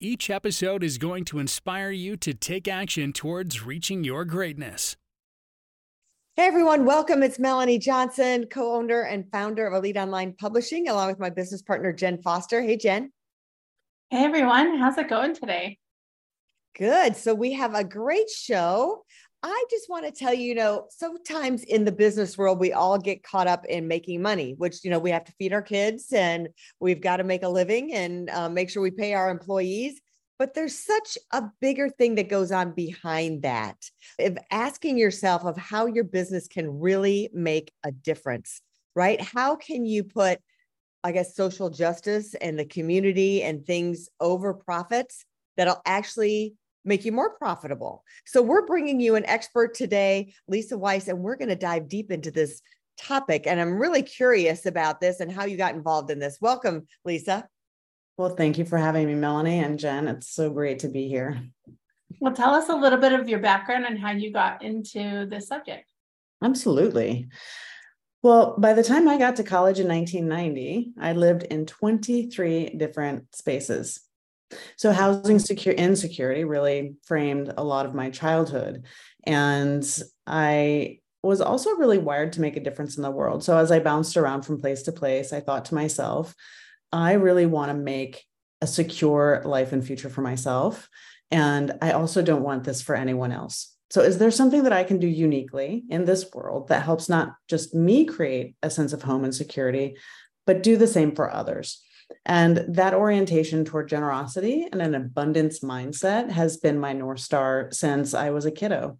Each episode is going to inspire you to take action towards reaching your greatness. Hey everyone, welcome. It's Melanie Johnson, co owner and founder of Elite Online Publishing, along with my business partner, Jenn Foster. Hey, Jenn. Hey everyone, how's it going today? Good. So, we have a great show. I just want to tell you, you know, sometimes in the business world, we all get caught up in making money, which, you know, we have to feed our kids and we've got to make a living and uh, make sure we pay our employees. But there's such a bigger thing that goes on behind that of asking yourself of how your business can really make a difference, right? How can you put, I guess, social justice and the community and things over profits that'll actually make you more profitable. So we're bringing you an expert today, Lisa Wise, and we're going to dive deep into this topic. And I'm really curious about this and how you got involved in this. Welcome, Lisa. Well, thank you for having me, Melanie and Jenn. It's so great to be here. Well, tell us a little bit of your background and how you got into this subject. Absolutely. Well, by the time I got to college in 1990, I lived in 23 different spaces. So housing secure insecurity really framed a lot of my childhood. And I was also really wired to make a difference in the world. So as I bounced around from place to place, I thought to myself, I really want to make a secure life and future for myself. And I also don't want this for anyone else. So, is there something that I can do uniquely in this world that helps not just me create a sense of home and security, but do the same for others? And that orientation toward generosity and an abundance mindset has been my North Star since I was a kiddo.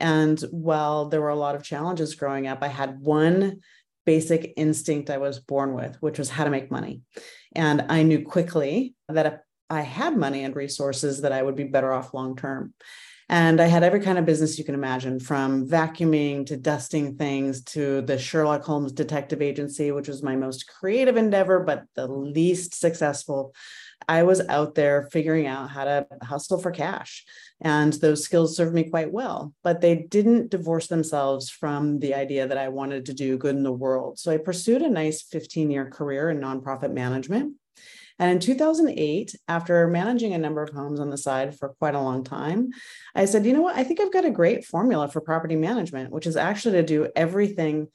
And while there were a lot of challenges growing up, I had one basic instinct I was born with, which was how to make money. And I knew quickly that if I had money and resources, that I would be better off long term. And I had every kind of business you can imagine from vacuuming to dusting things to the Sherlock Holmes Detective Agency, which was my most creative endeavor, but the least successful. I was out there figuring out how to hustle for cash. And those skills served me quite well, but they didn't divorce themselves from the idea that I wanted to do good in the world. So I pursued a nice 15 year career in nonprofit management. And in 2008, after managing a number of homes on the side for quite a long time, I said, you know what? I think I've got a great formula for property management, which is actually to do everything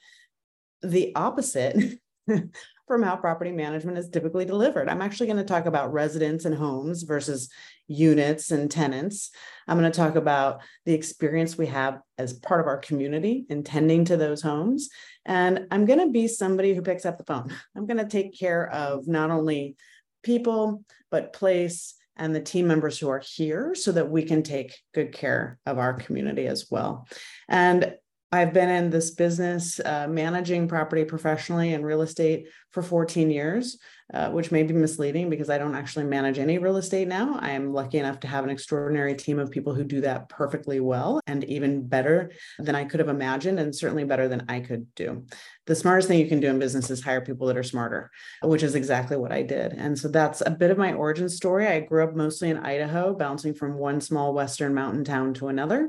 the opposite from how property management is typically delivered. I'm actually going to talk about residents and homes versus units and tenants. I'm going to talk about the experience we have as part of our community in tending to those homes. And I'm going to be somebody who picks up the phone. I'm going to take care of not only people, but place and the team members who are here so that we can take good care of our community as well. And I've been in this business uh, managing property professionally and real estate for 14 years, uh, which may be misleading because I don't actually manage any real estate now. I am lucky enough to have an extraordinary team of people who do that perfectly well and even better than I could have imagined, and certainly better than I could do. The smartest thing you can do in business is hire people that are smarter, which is exactly what I did. And so that's a bit of my origin story. I grew up mostly in Idaho, bouncing from one small Western mountain town to another.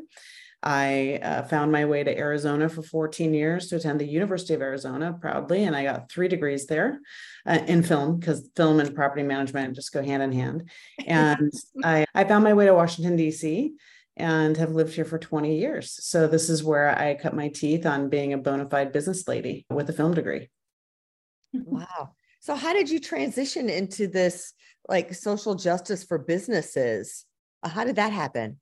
I uh, found my way to Arizona for 14 years to attend the University of Arizona proudly, and I got three degrees there uh, in film because film and property management just go hand in hand. And I, I found my way to Washington, D.C. and have lived here for 20 years. So this is where I cut my teeth on being a bona fide business lady with a film degree. Wow. So how did you transition into this like social justice for businesses? Uh, how did that happen?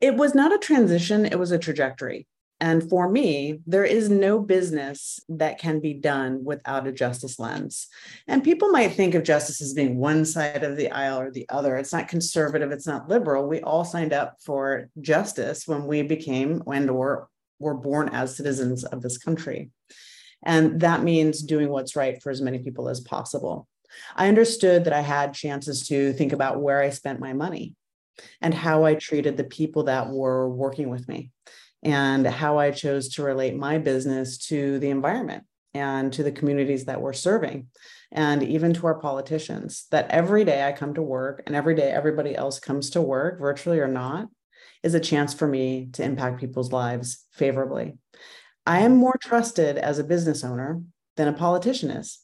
It was not a transition, it was a trajectory. And for me, there is no business that can be done without a justice lens. And people might think of justice as being one side of the aisle or the other. It's not conservative, it's not liberal. We all signed up for justice when we became and or were born as citizens of this country. And that means doing what's right for as many people as possible. I understood that I had chances to think about where I spent my money and how I mm-hmm. treated the people that were working with me and how I chose to relate my business to the environment and to the communities that we're serving and even to our politicians that every day I come to work and every day everybody else comes to work, virtually or not, is a chance for me to impact people's lives favorably. I am mm-hmm. more trusted as a business owner than a politician is.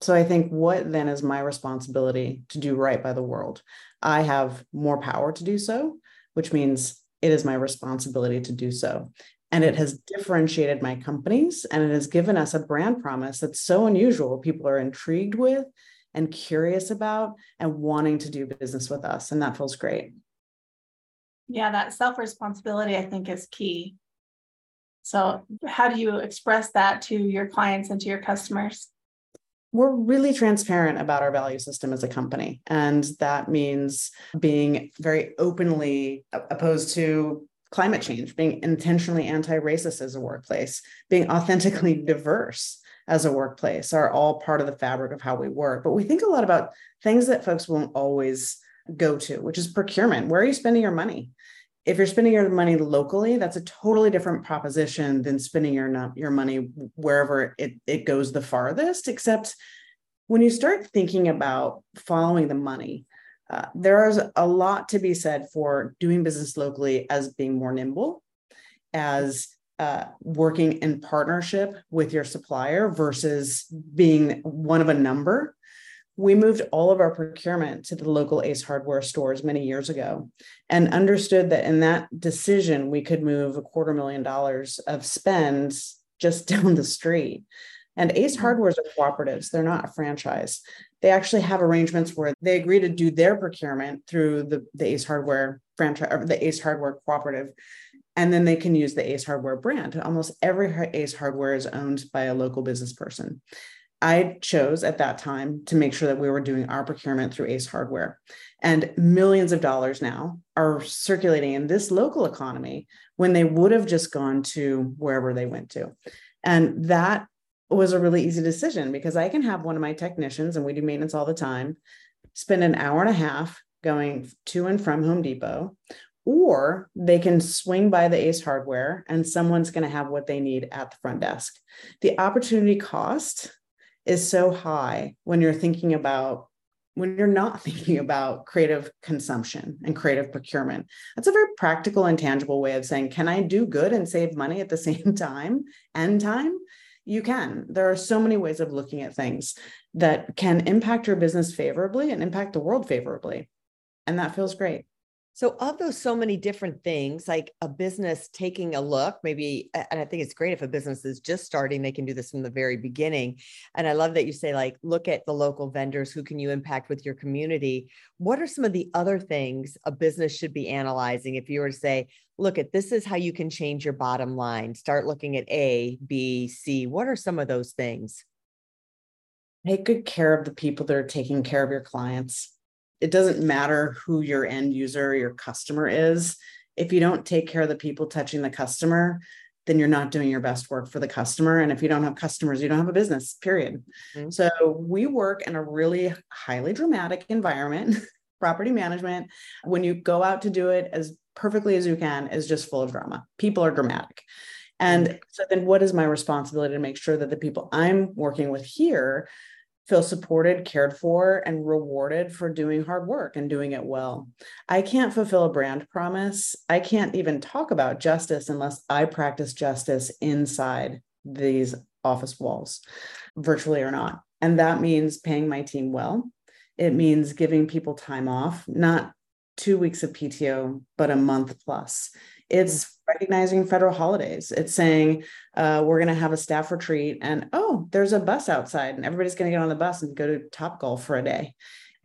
So I think what then is my responsibility to do right by the world? I have more power to do so, which means it is my responsibility to do so. And it has differentiated my companies and it has given us a brand promise that's so unusual. People are intrigued with and curious about and wanting to do business with us. And that feels great. Yeah, that self responsibility, I think, is key. So, how do you express that to your clients and to your customers? We're really transparent about our value system as a company. And that means being very openly opposed to climate change, being intentionally anti racist as a workplace, being authentically diverse as a workplace are all part of the fabric of how we work. But we think a lot about things that folks won't always go to, which is procurement. Where are you spending your money? If you're spending your money locally, that's a totally different proposition than spending your your money wherever it, it goes the farthest. Except when you start thinking about following the money, uh, there is a lot to be said for doing business locally as being more nimble, as uh, working in partnership with your supplier versus being one of a number. We moved all of our procurement to the local Ace Hardware stores many years ago and understood that in that decision, we could move a quarter million dollars of spend just down the street. And Ace mm-hmm. Hardwares are cooperatives, they're not a franchise. They actually have arrangements where they agree to do their procurement through the, the Ace Hardware franchise or the Ace Hardware cooperative. And then they can use the Ace Hardware brand. Almost every Ace Hardware is owned by a local business person. I chose at that time to make sure that we were doing our procurement through Ace Hardware. And millions of dollars now are circulating in this local economy when they would have just gone to wherever they went to. And that was a really easy decision because I can have one of my technicians, and we do maintenance all the time, spend an hour and a half going to and from Home Depot, or they can swing by the Ace Hardware and someone's going to have what they need at the front desk. The opportunity cost is so high when you're thinking about when you're not thinking about creative consumption and creative procurement. That's a very practical and tangible way of saying, can I do good and save money at the same time and time? you can. There are so many ways of looking at things that can impact your business favorably and impact the world favorably. And that feels great. So, of those so many different things, like a business taking a look, maybe, and I think it's great if a business is just starting, they can do this from the very beginning. And I love that you say, like, look at the local vendors, who can you impact with your community? What are some of the other things a business should be analyzing if you were to say, look at this is how you can change your bottom line? Start looking at A, B, C. What are some of those things? Take good care of the people that are taking care of your clients it doesn't matter who your end user, your customer is. If you don't take care of the people touching the customer, then you're not doing your best work for the customer. And if you don't have customers, you don't have a business, period. Mm-hmm. So we work in a really highly dramatic environment. Property management, when you go out to do it as perfectly as you can, is just full of drama. People are dramatic. And mm-hmm. so then what is my responsibility to make sure that the people I'm working with here feel supported, cared for, and rewarded for doing hard work and doing it well. I can't fulfill a brand promise. I can't even talk about justice unless I practice justice inside these office walls, virtually or not. And that means paying my team well. It means giving people time off, not two weeks of PTO, but a month plus. It's recognizing federal holidays. It's saying uh, we're going to have a staff retreat, and oh, there's a bus outside, and everybody's going to get on the bus and go to Top Golf for a day.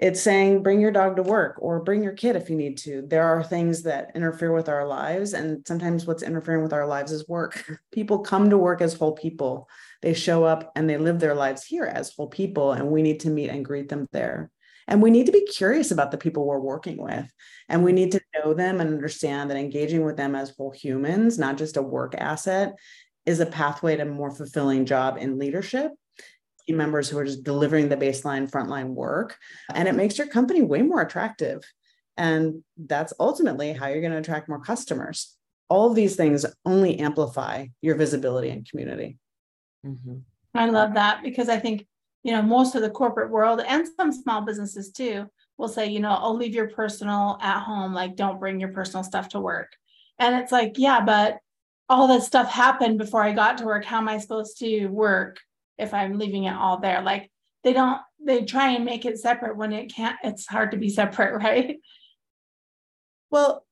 It's saying bring your dog to work or bring your kid if you need to. There are things that interfere with our lives, and sometimes what's interfering with our lives is work. People come to work as whole people. They show up and they live their lives here as whole people, and we need to meet and greet them there. And we need to be curious about the people we're working with. And we need to know them and understand that engaging with them as whole humans, not just a work asset, is a pathway to a more fulfilling job in leadership. team members who are just delivering the baseline frontline work. And it makes your company way more attractive. And that's ultimately how you're going to attract more customers. All of these things only amplify your visibility and community. Mm-hmm. I love that because I think, you know, most of the corporate world and some small businesses too will say, you know, I'll leave your personal at home, like don't bring your personal stuff to work. And it's like, yeah, but all this stuff happened before I got to work. How am I supposed to work if I'm leaving it all there? Like they don't, they try and make it separate when it can't, it's hard to be separate, right? Well,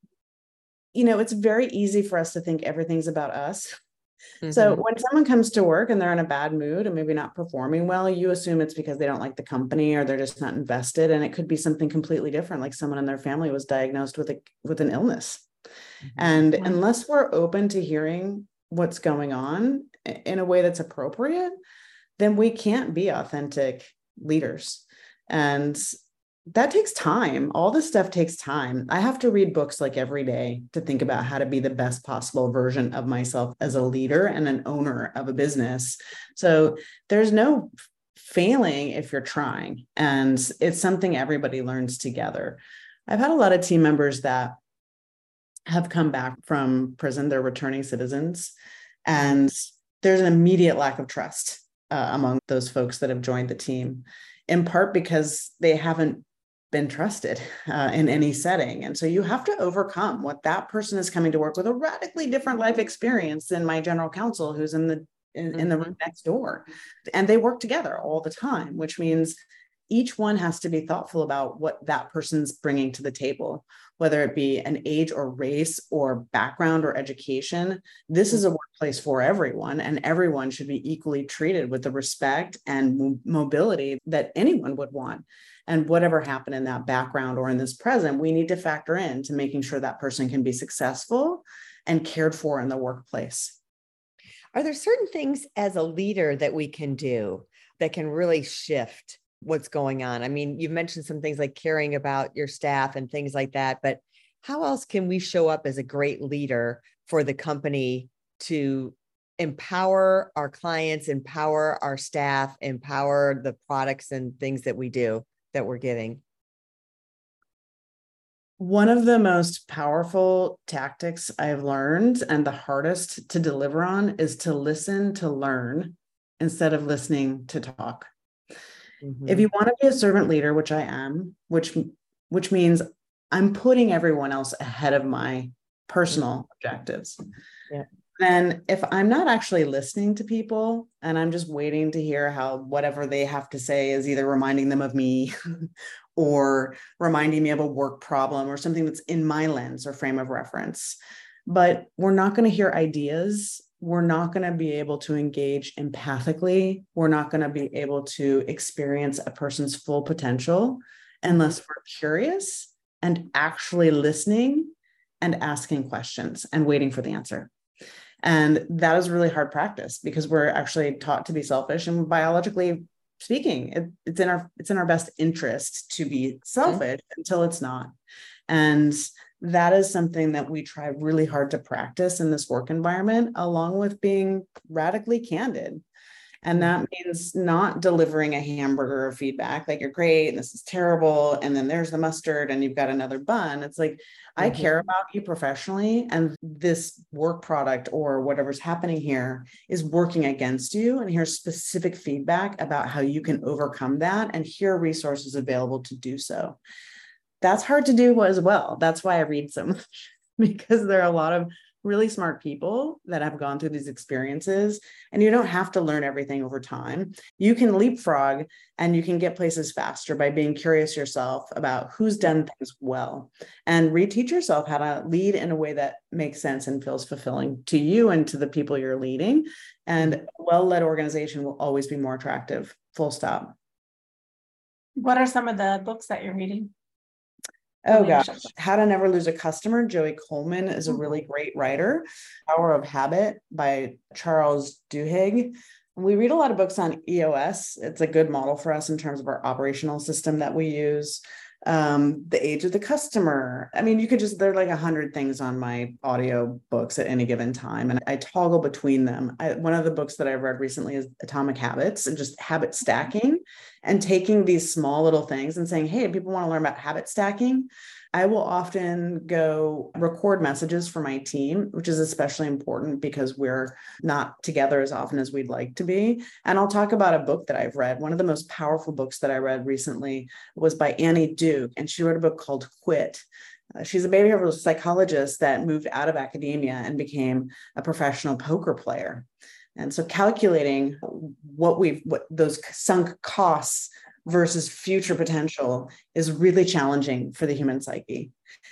you know, it's very easy for us to think everything's about us. Mm-hmm. So when someone comes to work and they're in a bad mood and maybe not performing well, you assume it's because they don't like the company or they're just not invested. And it could be something completely different, like someone in their family was diagnosed with a with an illness. Mm-hmm. And unless we're open to hearing what's going on in a way that's appropriate, then we can't be authentic leaders. And that takes time. All this stuff takes time. I have to read books like every day to think about how to be the best possible version of myself as a leader and an owner of a business. So there's no failing if you're trying. And it's something everybody learns together. I've had a lot of team members that have come back from prison, they're returning citizens. And there's an immediate lack of trust uh, among those folks that have joined the team, in part because they haven't been trusted uh, in any setting. And so you have to overcome what that person is coming to work with a radically different life experience than my general counsel who's in the in, in the room mm-hmm. next door. And they work together all the time, which means each one has to be thoughtful about what that person's bringing to the table, whether it be an age or race or background or education. This is a workplace for everyone, and everyone should be equally treated with the respect and mobility that anyone would want. And whatever happened in that background or in this present, we need to factor in to making sure that person can be successful and cared for in the workplace. Are there certain things as a leader that we can do that can really shift what's going on. I mean, you've mentioned some things like caring about your staff and things like that, but how else can we show up as a great leader for the company to empower our clients, empower our staff, empower the products and things that we do that we're giving? One of the most powerful tactics I've learned and the hardest to deliver on is to listen to learn instead of listening to talk. Mm-hmm. If you want to be a servant leader, which I am, which which means I'm putting everyone else ahead of my personal mm-hmm. objectives. Yeah. Then if I'm not actually listening to people and I'm just waiting to hear how whatever they have to say is either reminding them of me or reminding me of a work problem or something that's in my lens or frame of reference, but we're not going to hear ideas we're not going to be able to engage empathically. We're not going to be able to experience a person's full potential unless we're curious and actually listening and asking questions and waiting for the answer. And that is really hard practice because we're actually taught to be selfish and biologically speaking, it, it's in our it's in our best interest to be selfish mm-hmm. until it's not. And that is something that we try really hard to practice in this work environment, along with being radically candid. And that means not delivering a hamburger of feedback like you're great and this is terrible. And then there's the mustard and you've got another bun. It's like, mm-hmm. I care about you professionally, and this work product or whatever's happening here is working against you. And here's specific feedback about how you can overcome that. And here are resources available to do so that's hard to do as well. That's why I read so much because there are a lot of really smart people that have gone through these experiences and you don't have to learn everything over time. You can leapfrog and you can get places faster by being curious yourself about who's done things well and reteach yourself how to lead in a way that makes sense and feels fulfilling to you and to the people you're leading. And mm-hmm. a well-led organization will always be more attractive. Full stop. What are some of the books that you're reading? Oh gosh, How to Never Lose a Customer. Joey Coleman is a really mm-hmm. great writer. Power of Habit by Charles Duhigg. We read a lot of books on EOS. It's a good model for us in terms of our operational system that we use. Um, the age of the customer. I mean, you could just, there are like a hundred things on my audio books at any given time. And I toggle between them. I, one of the books that I've read recently is Atomic Habits and just habit stacking and taking these small little things and saying, hey, people want to learn about habit stacking. I will often go record messages for my team, which is especially important because we're not together as often as we'd like to be. And I'll talk about a book that I've read. One of the most powerful books that I read recently was by Annie Duke, and she wrote a book called Quit. Uh, she's a behavioral psychologist that moved out of academia and became a professional poker player. And so calculating what we've what those sunk costs versus future potential is really challenging for the human psyche.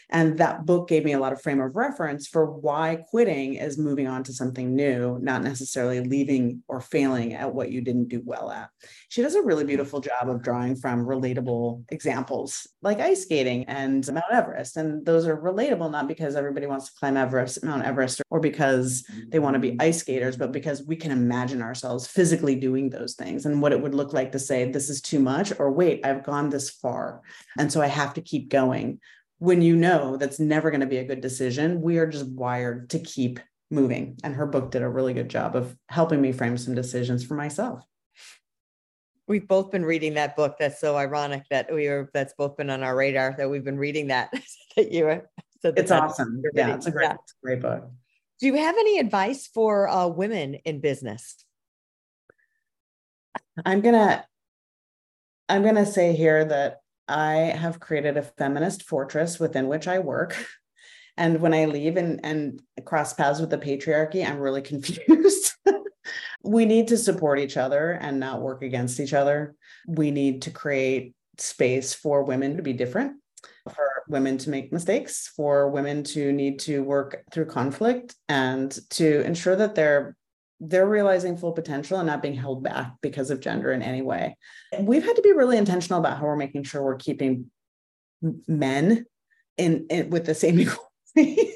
And that book gave me a lot of frame of reference for why quitting is moving on to something new, not necessarily leaving or failing at what you didn't do well at. She does a really mm-hmm. beautiful job of drawing from relatable examples like ice skating and Mount Everest. And those are relatable not because everybody wants to climb Everest, Mount Everest, or because they want to be mm-hmm. ice skaters, but because we can imagine ourselves physically doing those things and what it would look like to say, this is too much, or wait, I've gone this far. And so I have to keep going when you know that's never going to be a good decision, we are just wired to keep moving. And her book did a really good job of helping me frame some decisions for myself. We've both been reading that book. That's so ironic that we are that's both been on our radar that we've been reading that that you are so it's awesome. Yeah, it's a great, yeah. it's a great book. Do you have any advice for uh, women in business? I'm gonna I'm gonna say here that I have created a feminist fortress within which I work. And when I leave and, and cross paths with the patriarchy, I'm really confused. we need to support each other and not work against each other. We need to create space for women to be different, for women to make mistakes, for women to need to work through conflict and to ensure that they're they're realizing full potential and not being held back because of gender in any way. We've had to be really intentional about how we're making sure we're keeping men in, in with the same equality.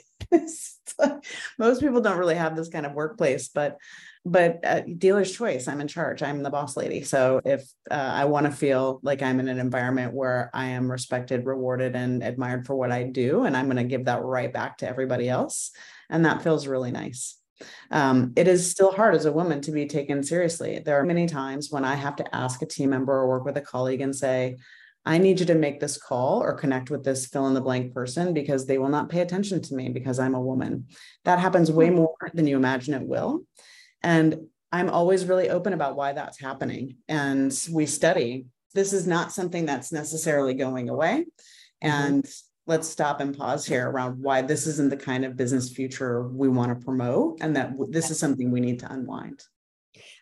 Most people don't really have this kind of workplace, but but uh, dealer's choice. I'm in charge. I'm the boss lady. So if uh, I want to feel like I'm in an environment where I am respected, rewarded, and admired for what I do, and I'm going to give that right back to everybody else, and that feels really nice. Um, it is still hard as a woman to be taken seriously. There are many times when I have to ask a team member or work with a colleague and say, I need you to make this call or connect with this fill in the blank person because they will not pay attention to me because I'm a woman. That happens way hmm. more than you imagine it will. And I'm always really open about why that's happening. And we study. This is not something that's necessarily going away. Mm-hmm. And let's stop and pause here around why this isn't the kind of business future we want to promote and that this is something we need to unwind.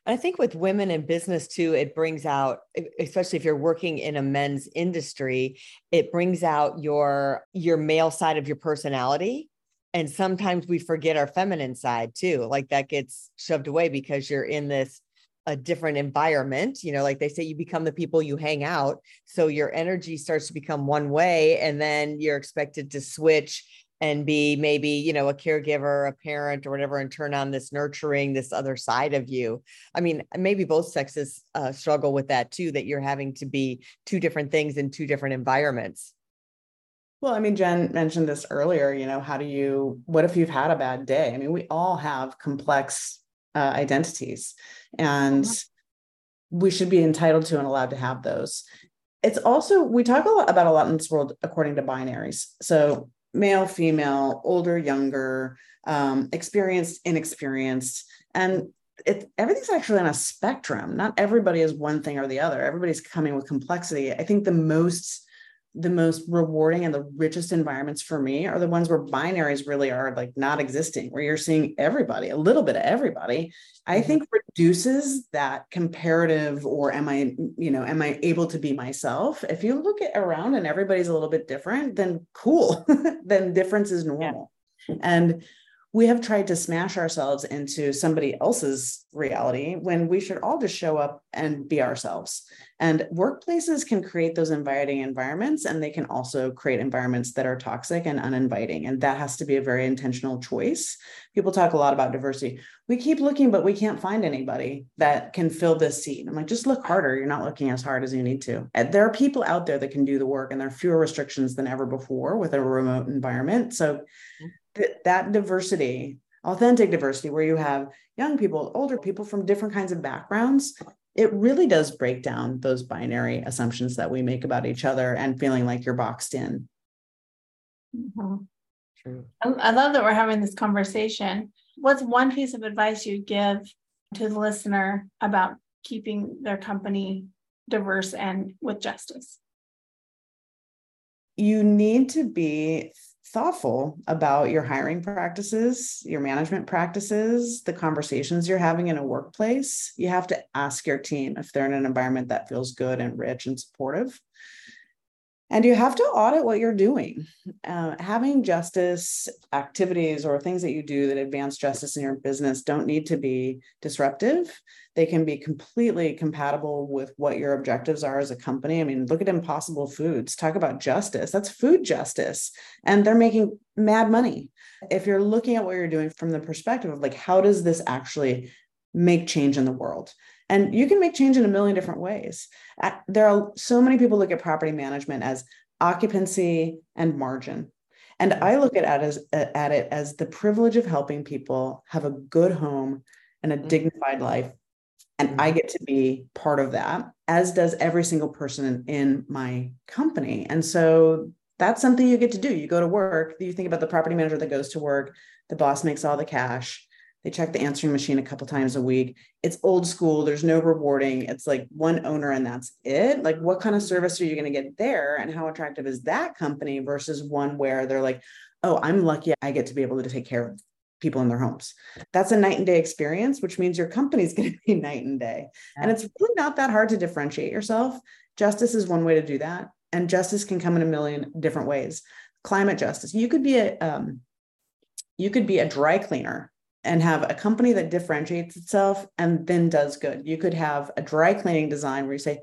I think with women in business too, it brings out, especially if you're working in a men's industry, it brings out your your male side of your personality. And sometimes we forget our feminine side too. Like that gets shoved away because you're in this a different environment you know like they say you become the people you hang out so your energy starts to become one way and then you're expected to switch and be maybe you know a caregiver a parent or whatever and turn on this nurturing this other side of you i mean maybe both sexes uh, struggle with that too that you're having to be two different things in two different environments well, I mean, Jenn mentioned this earlier. You know, how do you, what if you've had a bad day? I mean, we all have complex uh, identities. And mm-hmm. we should be entitled to and allowed to have those. It's also we talk a lot about a lot in this world according to binaries. So male female older younger um, experienced inexperienced. And it, everything's actually on a spectrum. Not everybody is one thing or the other. Everybody's coming with complexity. I think the most the most rewarding and the richest environments for me are the ones where binaries really are like not existing, where you're seeing everybody, a little bit of everybody. I mm-hmm. think reduces that comparative or am I, you know, am I able to be myself? If you look at around and everybody's a little bit different, then cool, then difference is normal. Yeah. And we have tried to smash ourselves into somebody else's reality when we should all just show up and be ourselves. And workplaces can create those inviting environments, and they can also create environments that are toxic and uninviting. And that has to be a very intentional choice. People talk a lot about diversity. We keep looking, but we can't find anybody that can fill this seat. I'm like, just look harder. You're not looking as hard as you need to. And there are people out there that can do the work, and there are fewer restrictions than ever before with a remote environment. So mm-hmm. Th- that diversity, authentic diversity, where you have young people, older people from different kinds of backgrounds, it really does break down those binary assumptions that we make about each other and feeling like you're boxed in. Mm-hmm. True. I love that we're having this conversation. What's one piece of advice you'd give to the listener about keeping their company diverse and with justice? You need to be thoughtful about your hiring practices, your management practices, the conversations you're having in a workplace. You have to ask your team if they're in an environment that feels good and rich and supportive and you have to audit what you're doing. Uh, having justice activities or things that you do that advance justice in your business don't need to be disruptive. They can be completely compatible with what your objectives are as a company. I mean look at impossible foods. Talk about justice. That's food justice. And they're making mad money. If you're looking at what you're doing from the perspective of like how does this actually make change in the world and you can make change in a million different ways. There are so many people look at property management as occupancy and margin. And I look at it as at it as the privilege of helping people have a good home and a mm-hmm. dignified life. And I get to be part of that, as does every single person in my company. And so that's something you get to do. You go to work, you think about the property manager that goes to work, the boss makes all the cash they check the answering machine a couple times a week. It's old school. There's no rewarding. It's like one owner and that's it. Like, what kind of service are you going to get there? And how attractive is that company versus one where they're like, oh, I'm lucky I get to be able to take care of people in their homes. That's a night and day experience, which means your company is going to be night and day. Yeah. And it's really not that hard to differentiate yourself. Justice is one way to do that. And justice can come in a million different ways. Climate justice. You could be a um, you could be a dry cleaner and have a company that differentiates itself and then does good. You could have a dry cleaning design where you say,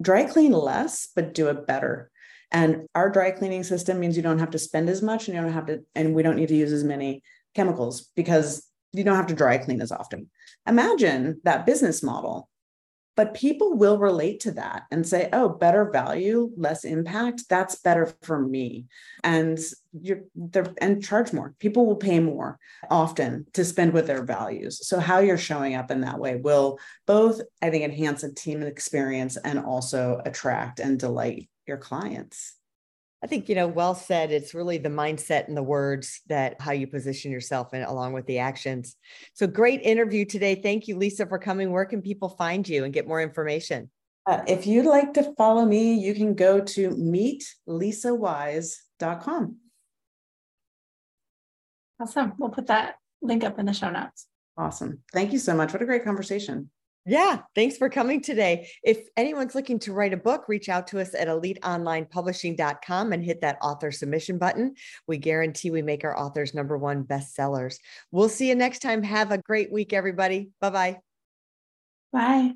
dry clean less, but do it better. And our dry cleaning system means you don't have to spend as much and you don't have to, and we don't need to use as many chemicals because you don't have to dry clean as often. Imagine that business model but people will relate to that and say oh better value less impact that's better for me. And you're there and charge more. People will pay more often to spend with their values. So how you're showing up in that way will both i think enhance a team experience and also attract and delight your clients I think, you know, well said. It's really the mindset and the words that how you position yourself and along with the actions. So great interview today. Thank you, Lisa, for coming. Where can people find you and get more information? Uh, if you'd like to follow me, you can go to meetlisawise.com. Awesome. We'll put that link up in the show notes. Awesome. Thank you so much. What a great conversation. Yeah, thanks for coming today. If anyone's looking to write a book, reach out to us at eliteonlinepublishing.com and hit that author submission button. We guarantee we make our authors number one bestsellers. We'll see you next time. Have a great week, everybody. Bye-bye. Bye.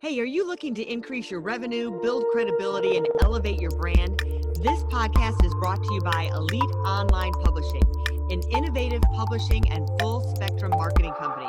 Hey, are you looking to increase your revenue, build credibility, and elevate your brand? This podcast is brought to you by Elite Online Publishing, an innovative publishing and full spectrum marketing company.